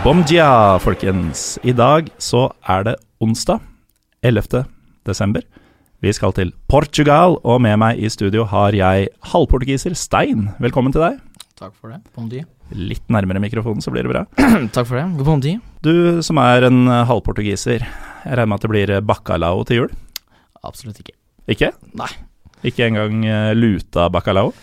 Bom dia, folkens. I dag så er det onsdag 11. desember. Vi skal til Portugal, og med meg i studio har jeg halvportugiser Stein. Velkommen til deg. Takk for det. Bom dia. Litt nærmere mikrofonen, så blir det bra. Takk for det. Bom dia. Du som er en halvportugiser, jeg regner med at det blir bacalao til jul? Absolutt ikke. Ikke? Nei. Ikke engang eh, luta bacalao?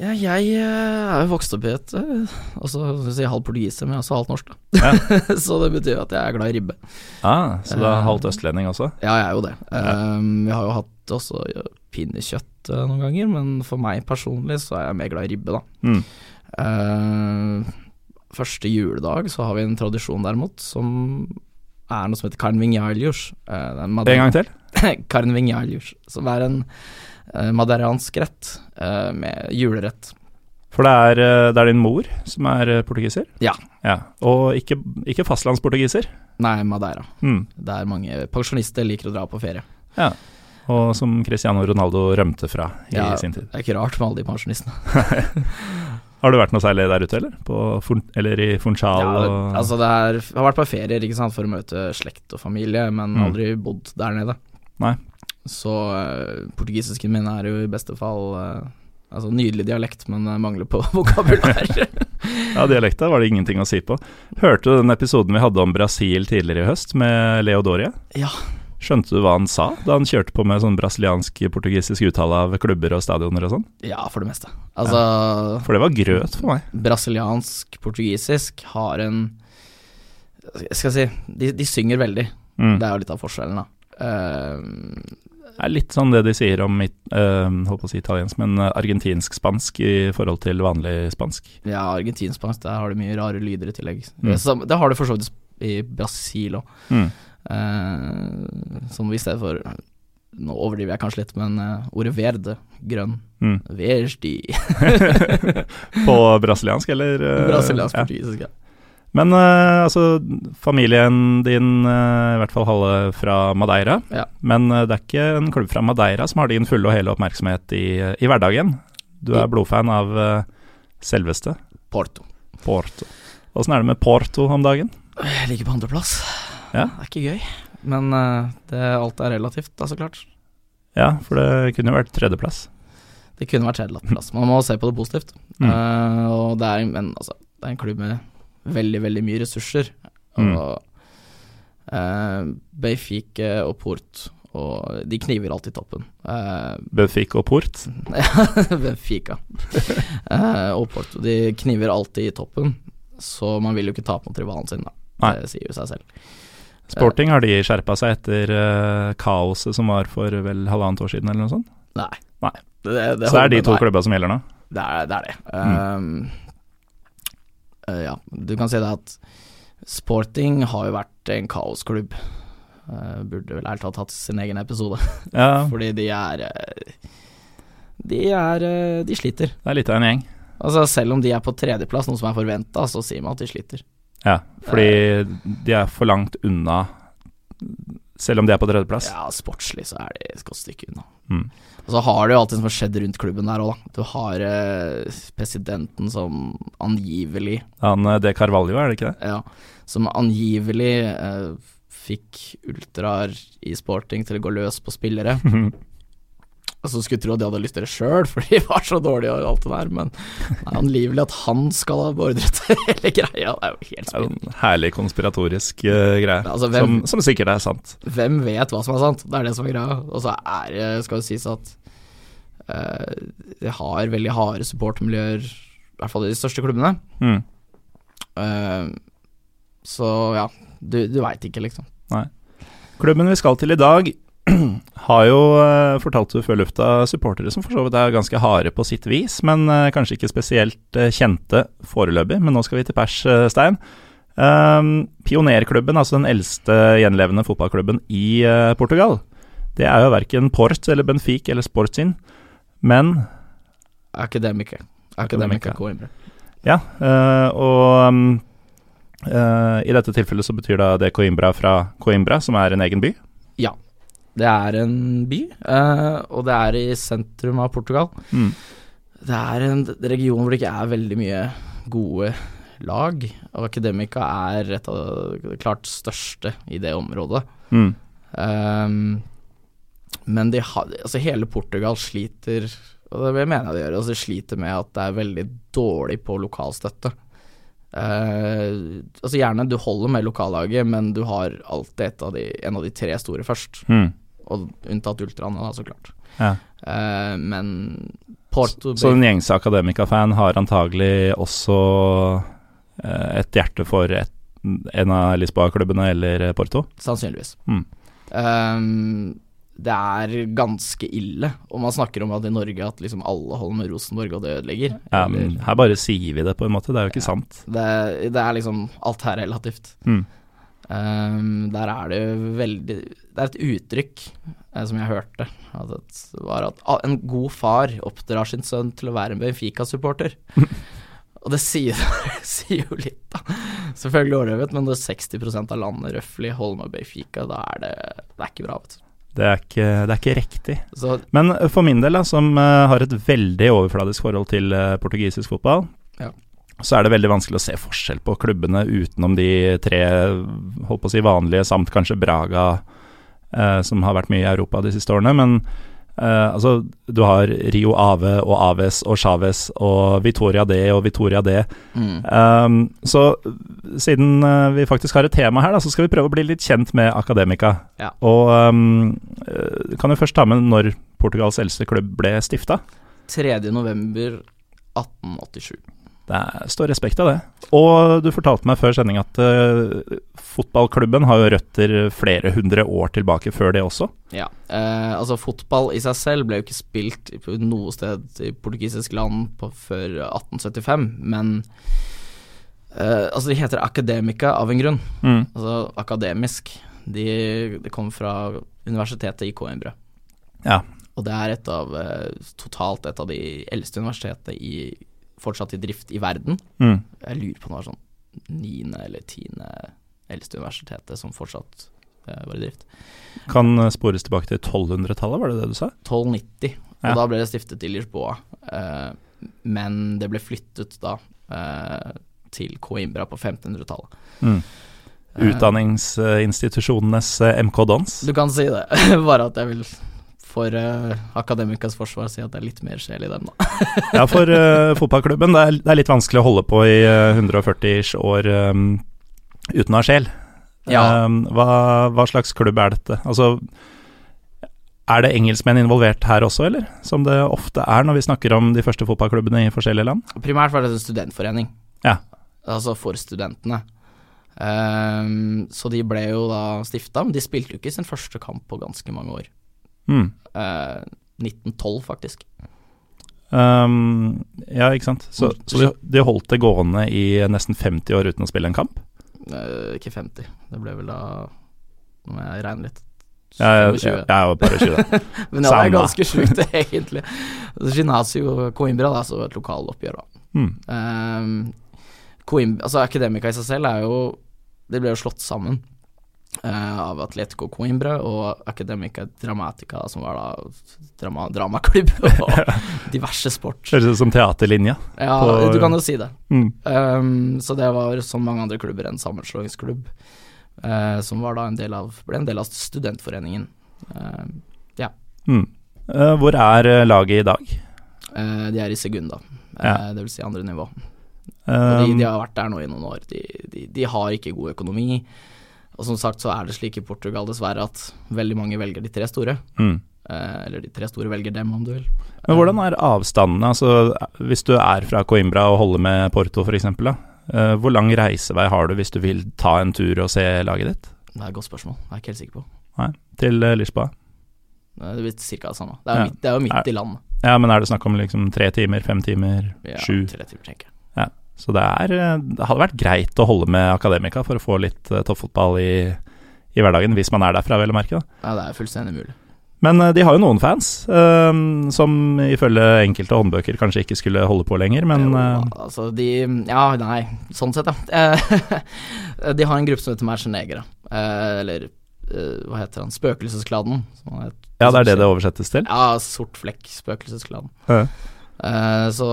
Ja, jeg eh, er jo vokst opp i et Altså, si halv portugiser, men også halvt norsk, da. Ja. så det betyr at jeg er glad i ribbe. Ah, så du er halvt østlending også? Ja, jeg er jo det. Um, vi har jo hatt også pinnekjøtt noen ganger, men for meg personlig så er jeg mer glad i ribbe, da. Mm. Uh, første juledag så har vi en tradisjon derimot som er noe som heter carnvinhalius. Uh, En gang til? carnvinhalius, som er en uh, maderansk rett uh, med julerett. For det er, eh, det er din mor som er eh, portugiser? Ja. ja. Og ikke, ikke fastlandsportugiser? Nei, Madeira. Mm. Der mange pensjonister liker å dra på ferie. Ja. Og som Cristiano Ronaldo rømte fra i Ja, sin tid. Det er ikke rart med alle de pensjonistene. Har du vært noe særlig der ute, eller? På, eller i Funchal? Ja, altså det er, jeg har vært på ferier sant, for å møte slekt og familie, men Mm. aldri bodd der nede. Nei. Så uh, portugisisken min er jo i beste fall uh, Altså nydelig dialekt, men eh, mangler på vokabular. Ja, dialekta var det ingenting å si på. Hørte du den episoden vi hadde om Brasil tidligere i høst, med Leo Doria? ja. Skjønte du hva han sa da han kjørte på med sånn brasiliansk-portugisisk uttale av klubber og stadioner og sånn? ja, for det meste. Altså For det var grøt for meg. Brasiliansk portugisisk har en Skal jeg si De, de synger veldig. Mm. Det er jo litt av forskjellen, da. Eh, Det er litt sånn det de sier om it- eh, holdt på å si italiensk, men eh, argentinsk-spansk i forhold til vanlig spansk. ja, argentinsk-spansk, der har de mye rare lyder i tillegg. Mm. Det har du for så vidt i Brasil òg. Mm. Uh, som i stedet for Nå overdriver jeg kanskje litt, men uh, ordet verde, grønn, Mm. verdi På brasiliansk, eller? Uh, Brasiliansk ja. Men uh, altså, familien din, uh, i hvert fall halve fra Madeira. Ja. Men uh, det er ikke en klubb fra Madeira som har din fulle og hele oppmerksomhet i, i hverdagen. Du er blodfan av selveste Porto. Porto. Åssen er det med Porto om dagen? Jeg ligger på andreplass. Ja. Det er ikke gøy, men det, alt er relativt, da, så klart. Ja, for det kunne jo vært tredjeplass. Det kunne vært tredjeplass. Man må se på det positivt. Mm. Og det er, men, altså, det er en klubb med veldig, veldig mye ressurser. Mm. Og eh, Benfica og Port og de kniver alltid toppen. Uh, Benfica og Port. Benfica Eh, og Port. De kniver alltid i toppen, så man vil jo ikke tape mot rivalen sin, da. Nei. Det sier jo seg selv. Sporting, har de skjerpa seg etter uh, kaoset som var for vel halvannet år siden, eller noe sånt? Nei. Nei. Det, det, det Så det er de to klubba som gjelder nå? Det er det. Er det. Mm. Um, eh, ja, du kan si det at Sporting har jo vært en kaosklubb. Uh, burde vel ærlig talt hatt sin egen episode, Ja, fordi de er eh, De er De sliter. det er litt av en gjeng. Altså Selv om de er på tredjeplass, noe som er forventa, så sier man at de sliter. Ja, fordi de er for langt unna, selv om de er på tredjeplass. Ja, sportslig så er de et godt stykke unna. Mm. Og så har du jo alltid som har skjedd rundt klubben der òg, da. Du har eh, presidenten som angivelig Han eh, De Carvalho, er det ikke det? Ja, som angivelig eh, fikk ultraer i sporting til å gå løs på spillere. Altså Skulle tro at de hadde lyst til det sjøl, for de var så dårlige og alt det der, men det er angivelig at han skal ha beordret hele greia. Det er jo helt spinnende. en herlig konspiratorisk uh, greie, Altså, hvem- som, som sikkert er sant. Hvem vet hva som er sant? Det er det som er greia. Og så er det, skal det sies at uh, de har veldig harde supportermiljøer, i hvert fall i de største klubbene. Mm. Uh, så ja, du, du veit ikke, liksom. Klubben vi skal til i dag, har jo, fortalt fortalte du før lufta, supportere som for så vidt er ganske harde på sitt vis, men eh, kanskje ikke spesielt eh, kjente foreløpig. Men nå skal vi til pers, eh, Stein. Um, pionerklubben, altså den eldste gjenlevende fotballklubben i eh, Portugal, det er jo verken Port eller Benfic eller Sportsin, men. Akademiker. Akademiker Coimbra. Ja, eh, og eh, i dette tilfellet så betyr det Coimbra fra Coimbra, som er en egen by. Ja. Det er en by, eh, og det er i sentrum av Portugal. Mm. Det er en region hvor det ikke er veldig mye gode lag, og Akademika er et av det klart største i det området. Mm. Um, men de har, altså hele Portugal sliter, og det mener jeg de gjør, altså sliter med at det er veldig dårlig på lokalstøtte. Uh, altså gjerne du holder med lokallaget, men du har alltid et av de, en av de tre store først. Mm. Og unntatt ultraene, da, så klart. Ja. Uh, men Porto Så den gjengse akademika-fan har antagelig også uh, et hjerte for et, en av Lisboa-klubbene eller Porto? Sannsynligvis. Mm. Um, det er ganske ille, og man snakker om at i Norge at liksom alle holder med Rosenborg og det ødelegger. Ja, men her bare sier vi det, på en måte. Det er jo ikke sant. det, det er liksom Alt her er relativt. Mm. Ehm, der er det veldig Det er et uttrykk eh, som jeg hørte, at det var at en god far oppdrar sin sønn til å være en Benfica-supporter. Og det sier, sier jo litt, da. Selvfølgelig overdrevet, men når 60% av landet røftlig holder med Benfica, da er det Det er ikke bra, vet du. Det er ikke, det er ikke riktig. Så Men for min del, da, som uh, har et veldig overfladisk forhold til uh, portugisisk fotball, Ja. Så er det veldig vanskelig å se forskjell på klubbene utenom de tre holdt på å si vanlige, samt kanskje Braga, eh, som har vært mye i Europa de siste årene. Men eh, altså, du har Rio Ave og Aves og Chávez og Vitoria D og Vitoria D. mm. Um, så siden uh, vi faktisk har et tema her, da, så skal vi prøve å bli litt kjent med Akademika. Ja. Og um, kan jo først ta med når Portugals eldste klubb ble stifta. 3. november 1887. Det står respekt av det. Og du fortalte meg før sending at uh, fotballklubben har jo røtter flere hundre år tilbake før det også. Ja, uh, altså fotball i seg selv ble jo ikke spilt noe sted i portugisisk land på, før 1875, men uh, Altså, de heter Academica av en grunn, Mm. altså akademisk. De, de kom fra universitetet i Coimbra, Ja. og det er et av totalt et av de eldste universitetene i, fortsatt i drift i verden. Mm. Jeg lurer på om det var sånn niende eller tiende eldste universitetet som fortsatt eh, var i drift. Kan uh, spores tilbake til 1200-tallet, var det det du sa? 1290, og Ja. da ble det stiftet i Lisboa. Eh, men det ble flyttet da eh, til Coimbra på 1500-tallet. Mm. Eh, Utdanningsinstitusjonenes uh, MK Dons. Du kan si det, bare at jeg vil for uh, akademikas forsvar si at det er litt mer sjel i dem, da. Ja, for uh, fotballklubben, det er, det er litt vanskelig å holde på i eh, 140 år um, uten å ha sjel. Ja. Um, hva, hva slags klubb er dette? Altså, er det engelskmenn involvert her også, eller? Som det ofte er når vi snakker om de første fotballklubbene i forskjellige land? Primært var det en studentforening, Ja. altså for studentene. Um, så de ble jo da stifta, men de spilte jo ikke sin første kamp på ganske mange år. Mm. Uh, 1912, faktisk. Um, ja, ikke sant. Så, Mm. så de, de holdt det gående i nesten 50 år uten å spille en kamp? Uh, ikke 50, det ble vel da Nå må jeg regne litt. Ja, jeg, 25. jeg, jeg var bare 20. Men ja, det er ganske sjukt, egentlig. Ginasio Coimbra, da, så et lokaloppgjør, da. Mm. Um, Coimbra, altså Akademika i seg selv er jo Det ble jo slått sammen eh, av Atletico Coimbra og Academica Dramatica, som var da drama, dramaklubb og diverse sport. Høres ut som teaterlinja. Ja, på- du kan jo si det. Mm. Um, så det var som mange andre klubber en sammenslåingsklubb, eh, som en del av, ble en del av studentforeningen. Uh, ja. Mm. Uh, hvor er eh, laget i dag? Eh, de er i Segunda, eh, Ja. det vil si andre nivå. Eh, de, de har vært der nå i noen år. De, de, de har ikke god økonomi. Og som sagt så er det slik i Portugal dessverre at veldig mange velger de tre store. mm. Eh, eller de tre store velger dem, om du vil. Men hvordan er avstandene? Altså, hvis du er fra Coimbra og holder med Porto f.eks., uh, hvor lang reisevei har du hvis du vil ta en tur og se laget ditt? Det er et godt spørsmål, det er jeg ikke helt sikker på. Nei, til uh, Lisboa? Eh, Det blir ca. det samme. Det er jo Ja. midt, det er jo midt Er- i landet. Ja, men er det snakk om liksom tre timer, fem timer, Ja, sju? tre timer, tenker jeg. Så det, er, eh, det hadde vært greit å holde med Akademika for å få litt uh, toppfotball i, i hverdagen, hvis man er derfra, vel å merke. Da. Ja, det er fullstendig mulig. Men eh, de har jo noen fans, eh, som ifølge enkelte håndbøker kanskje ikke skulle holde på lenger, men Jo, eh, altså de Ja, nei, sånn sett, ja. Eh, de har en gruppe som heter Mercenegere. Eh, eller eh, hva heter han? Spøkelseskladden. som han ja, det er det det oversettes til. Ja, sort flekk, spøkelseskladden. Ja. Uh, så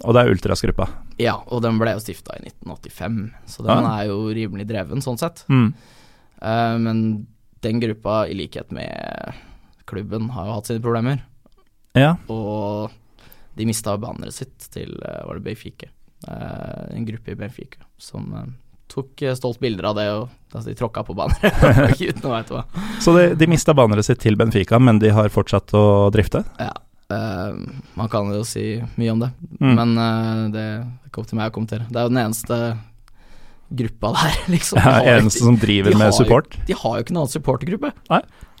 Og det er Ultrasgruppa. Ja, og den ble jo stifta i 1985, så den Ja. er jo rimelig dreven, sånn sett. Mm. Uh, men den gruppa, i likhet med klubben, har jo hatt sine problemer. Ja. Og de mista banneret sitt til eh, var det Benfica. uh, en gruppe i Benfica som uh, tok stolt bilder av det, og altså, de tråkka på banneret uten å vite hva. Så de, de mista banneret sitt til Benfica, men de har fortsatt å drifte? Ja. Eh, man kan jo si mye om det, Mm. men eh, det er ikke opp til meg å kommentere. Det er jo den eneste gruppa der, liksom. De ja, eneste ikke- som driver med jo- support? De har jo ikke noen annen supportergruppe.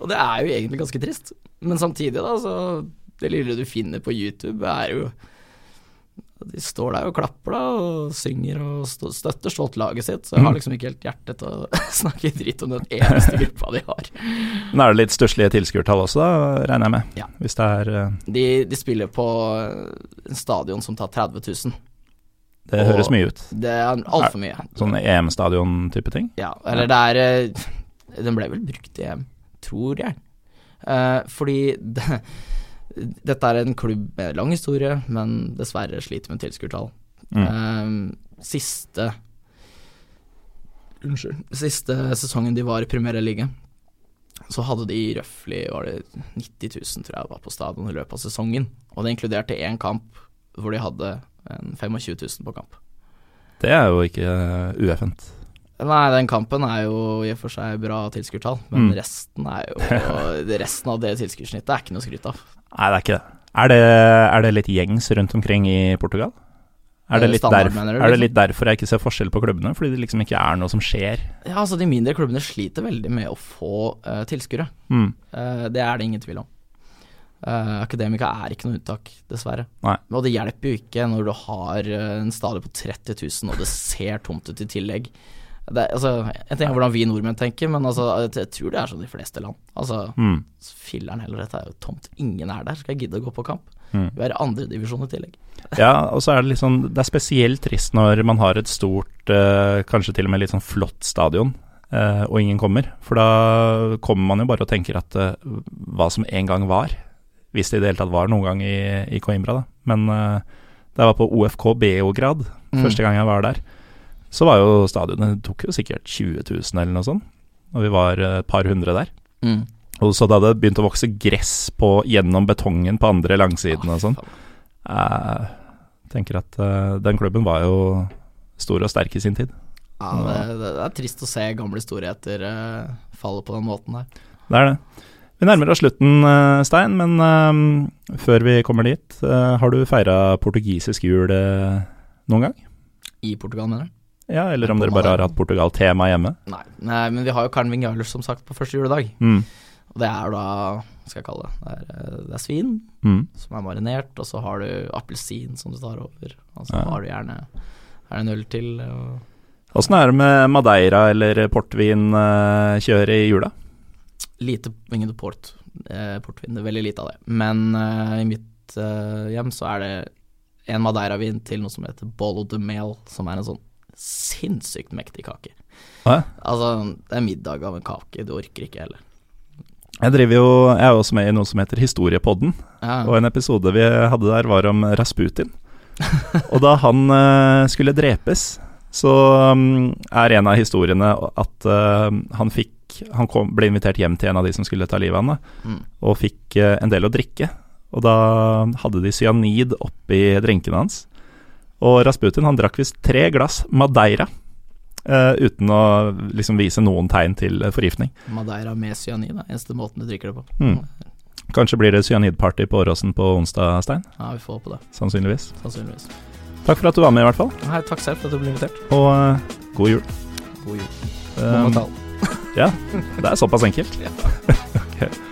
Og det er jo egentlig ganske trist. Men samtidig, da, så Det lille du finner på YouTube, er jo De står der og klapper da, og synger og støtter stolt laget sitt. Så jeg har Mhm. liksom ikke helt hjerte til å snakke dritt om den eneste gruppa de har. Men er det litt stusslige tilskuertall også, da, regner jeg med? Ja. Hvis det er uh... De, de spiller på eh, en stadion som tar 30 000. Det Og- høres mye ut. Det er altfor mye. Sånn EM-stadion-type ting? Ja, eller det er eh, Den ble vel brukt i EM, tror jeg. Uh, fordi det, dette er en klubb med lang historie, men dessverre sliter med tilskuertall. Mm. Eh, siste Unnskyld. Siste sesongen de var i Premier League, så hadde de røftlig 90 000, tror jeg, var på stadion i løpet av sesongen. Og det inkluderte én kamp hvor de hadde en 25 000 på kamp. Det er jo ikke uh, ueffent. Nei, den kampen er jo i og for seg bra tilskuertall, men Mm. resten er jo Resten av det tilskuersnittet er ikke noe å skryte av. Nei, det er ikke det. Er det, er det litt gjengs rundt omkring i Portugal? Er det, Eh, standard, derf- du, liksom? er det liksom? litt derfor jeg ikke ser forskjell på klubbene? Fordi det liksom ikke er noe som skjer? Ja, altså De mindre klubbene sliter veldig med å få uh, tilskuere. Mm. Uh, det er det ingen tvil om. Uh, Akademika er ikke noe unntak, dessverre. Nei. Og det hjelper jo ikke når du har en stadion på 30 000 og det ser tomt ut i tillegg. Det, altså, jeg tenker hvordan vi nordmenn tenker, men altså, jeg, jeg tror det er som de fleste land. Altså, Mm. Filler'n heller, dette er jo tomt. Ingen er der. Skal jeg gidde å gå på kamp? Mm. Vi er i andredivisjon i tillegg. Ja, og så er det litt sånn Det er spesielt trist når man har et stort, eh, kanskje til og med litt sånn flott stadion, eh, og ingen kommer. For da kommer man jo bare og tenker at eh, hva som en gang var, hvis det i det hele tatt var noen gang i, i Coimbra, da. Men eh, da jeg var på OFK Beograd, Mm. første gang jeg var der, så var jo stadionet Det tok jo sikkert 20 000 eller noe sånt, og vi var eh, et par hundre der. Mm. Og så da det begynte å vokse gress på, gjennom betongen på andre langsiden og sånn, jeg tenker at uh, den klubben var jo stor og sterk i sin tid. Ja, det, det, er trist å se gamle storheter uh, falle på den måten der. Det er det. Vi nærmer oss slutten, uh, Stein, men uh, før vi kommer dit, eh, har du feira portugisisk jul eh, noen gang? I Portugal, mener du? Ja, eller om dere bare har hatt Portugal-tema hjemme? Nei. Nei, men vi har jo Karen Jarlers, som sagt, på første juledag. Mm. Og det er da, skal jeg kalle det, det er, eh, det er svin Mm. som er marinert, og så har du appelsin som du tar over. Og så Ja. har du gjerne er det en øl til. Og Åssen er det med Madeira eller portvinkjøret i jula? lite ingen port, eh, portvin, det er veldig lite av det. Men eh, i mitt eh, hjem så er det en Madeira-vin til noe som heter Bolo de Mel, som er en sånn sinnssykt mektig kake. Hæ? Altså, det er middag av en kake, du orker ikke heller. Jeg driver jo, jeg er også med i noe som heter Historiepodden, Ja. og en episode vi hadde der var om Rasputin. og da han uh, skulle drepes, så um, er en av historiene at uh, han fikk fikk Han kom, ble invitert hjem til en av de som skulle ta livet av ham, mm. og fikk uh, en del å drikke. Og da hadde de cyanid oppi drinkene hans. Og Rasputin han drakk visst tre glass Madeira uh, uten å liksom vise noen tegn til eh, forgiftning. Madeira med cyanid er eneste måten du drikker det på. Mm. Kanskje blir det cyanidparty på Åråsen på onsdag, Stein? Ja, vi får håpe det. Sannsynligvis. Sannsynligvis. Takk for at du var med, i hvert fall. Nei, takk selv for at du ble invitert. Og uh, god jul. God jul. Um, god ja, det er såpass enkelt. Ok.